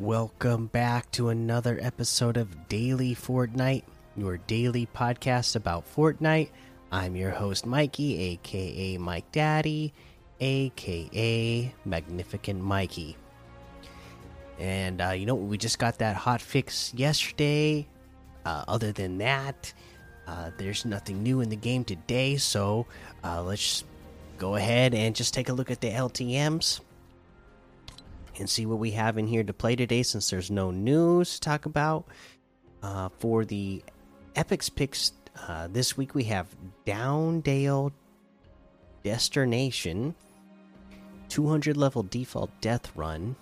Welcome back to another episode of Daily Fortnite, your daily podcast about Fortnite. I'm your host, Mikey, aka Mike Daddy, aka Magnificent Mikey. And uh, you know, we just got that hot fix yesterday. Uh, other than that, uh, there's nothing new in the game today, so uh, let's go ahead and just take a look at the LTMs and see what we have in here to play today since there's no news to talk about. Uh, for the Epics picks uh, this week, we have Downdale Destination, 200 level default death run,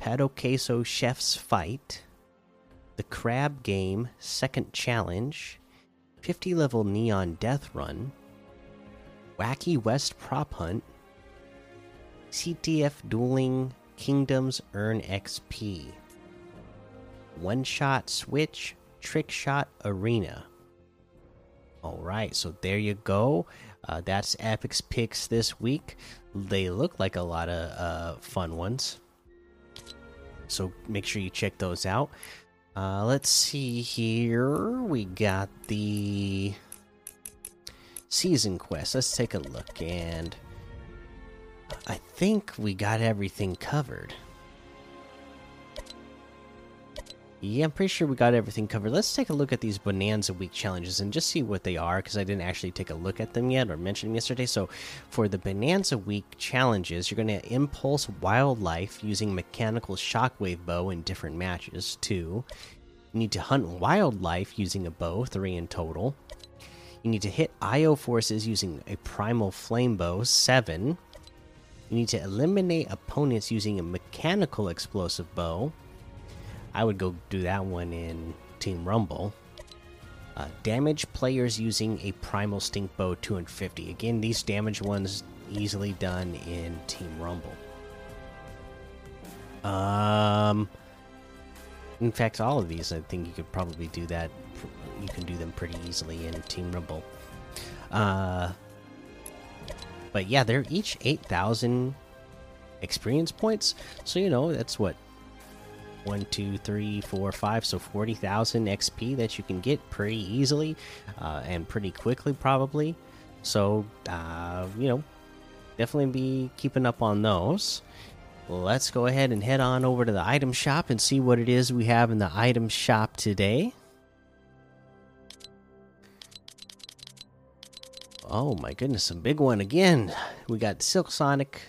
Pato Queso Chef's Fight, the Crab Game Second Challenge, 50 level Neon Death Run, Wacky West Prop Hunt, CTF Dueling Kingdoms Earn XP. One Shot Switch Trick Shot Arena. Alright, so there you go. Uh, that's Epic's picks this week. They look like a lot of uh, fun ones. So make sure you check those out. Uh, let's see here. We got the season quest. Let's take a look and I think we got everything covered. Yeah, I'm pretty sure we got everything covered. Let's take a look at these Bonanza Week challenges and just see what they are because I didn't actually take a look at them yet or mention them yesterday. So, for the Bonanza Week challenges, you're going to impulse wildlife using mechanical shockwave bow in different matches. Two, you need to hunt wildlife using a bow, three in total. You need to hit IO forces using a primal flame bow, seven. You need to eliminate opponents using a mechanical explosive bow. I would go do that one in Team Rumble. Uh, damage players using a primal stink bow 250. Again, these damage ones easily done in Team Rumble. Um, in fact, all of these, I think you could probably do that. You can do them pretty easily in Team Rumble. Uh, but yeah, they're each 8,000 experience points. So, you know, that's what one, two, three, four, five. So 40,000 XP that you can get pretty easily uh, and pretty quickly, probably. So, uh, you know, definitely be keeping up on those. Let's go ahead and head on over to the item shop and see what it is we have in the item shop today. Oh my goodness, a big one again. We got Silk Sonic,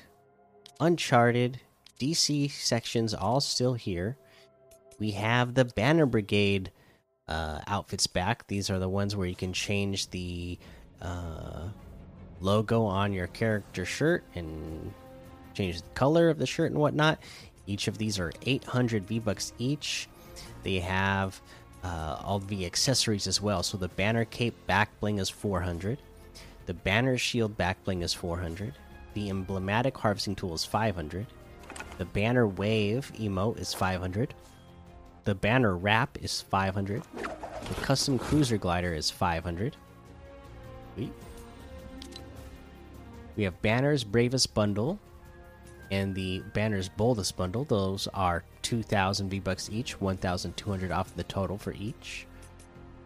Uncharted, DC sections all still here. We have the Banner Brigade uh, outfits back. These are the ones where you can change the uh, logo on your character shirt and change the color of the shirt and whatnot. Each of these are 800 V Bucks each. They have uh, all the accessories as well. So the Banner Cape back bling is 400. The banner shield back bling is 400. The emblematic harvesting tool is 500. The banner wave emote is 500. The banner wrap is 500. The custom cruiser glider is 500. Sweet. We have banners bravest bundle and the banners boldest bundle. Those are 2,000 V bucks each, 1,200 off the total for each.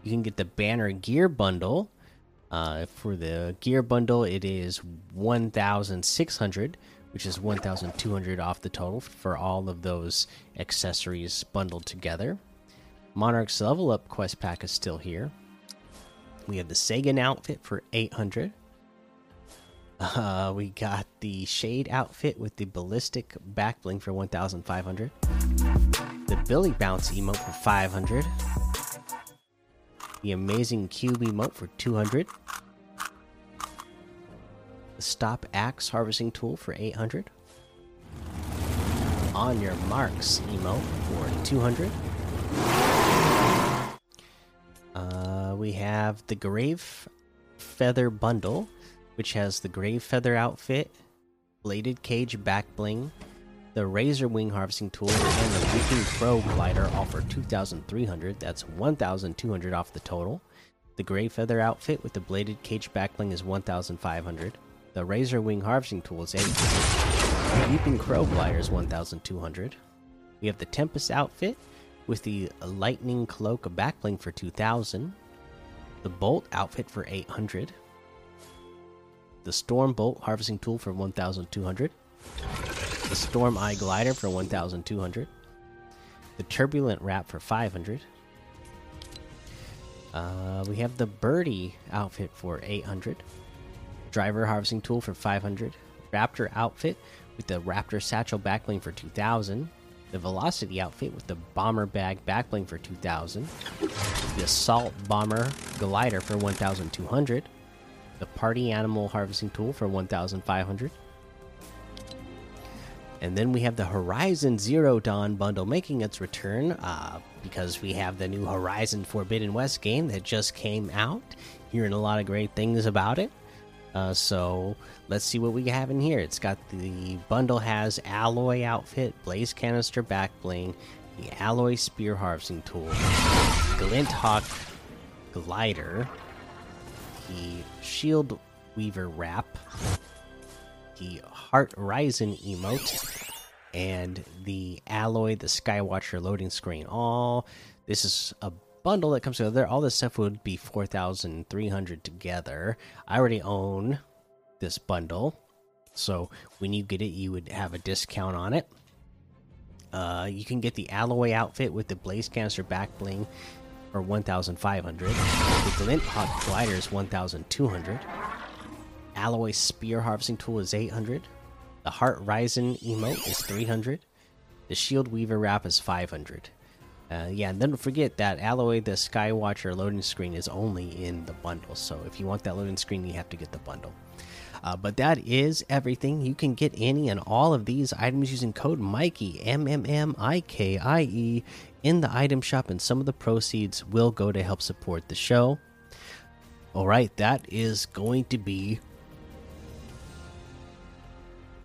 You can get the banner gear bundle uh, for the gear bundle, it is 1,600, which is 1,200 off the total for all of those accessories bundled together. Monarch's level up quest pack is still here. We have the Sagan outfit for 800. Uh, we got the Shade outfit with the ballistic back bling for 1,500. The Billy Bounce emote for 500 the amazing cube emote for 200 the stop axe harvesting tool for 800 on your marks emote for 200 uh, we have the grave feather bundle which has the grave feather outfit bladed cage back bling the Razor Wing Harvesting Tool, and the Weeping Crow Glider offer 2,300. That's 1,200 off the total. The Grave Feather outfit with the Bladed Cage Backbling is 1,500. The Razor Wing Harvesting Tool is 800. The Weeping Crow Glider is 1,200. We have the Tempest outfit with the Lightning Cloak backbling for 2000, the Bolt outfit for 800, the Storm Bolt harvesting tool for 1200, the Storm Eye glider for 1200, the Turbulent wrap for 500. Uh, we have the Birdie outfit for 800, Driver harvesting tool for 500, Raptor outfit with the Raptor satchel backbling for 2000, the Velocity outfit with the Bomber bag backbling for 2000, the Assault Bomber glider for 1200, the Party Animal harvesting tool for 1500. And then we have the Horizon Zero Dawn bundle making its return uh, because we have the new Horizon Forbidden West game that just came out. Hearing a lot of great things about it. Uh, so let's see what we have in here. It's got the bundle has Aloy outfit, blaze canister back bling, the Aloy spear harvesting tool, glint hawk glider, the shield weaver wrap, the heart rising emote, and the Aloy the skywatcher loading screen. All this is a bundle that comes together, all this stuff would be 4,300 together. I already own this bundle. So when you get it, you would have a discount on it. Uh, you can get the Aloy outfit with the blaze canister back bling for 1,500. The glint hawk glider is 1,200. Aloy spear harvesting tool is 800. The heart rising emote is 300. The shield weaver wrap is 500. Uh, yeah, and then don't forget that Aloy the Skywatcher loading screen is only in the bundle. So if you want that loading screen, you have to get the bundle. Uh, but that is everything. You can get any and all of these items using code Mikey M M M I K I E in the item shop, and some of the proceeds will go to help support the show. All right, that is going to be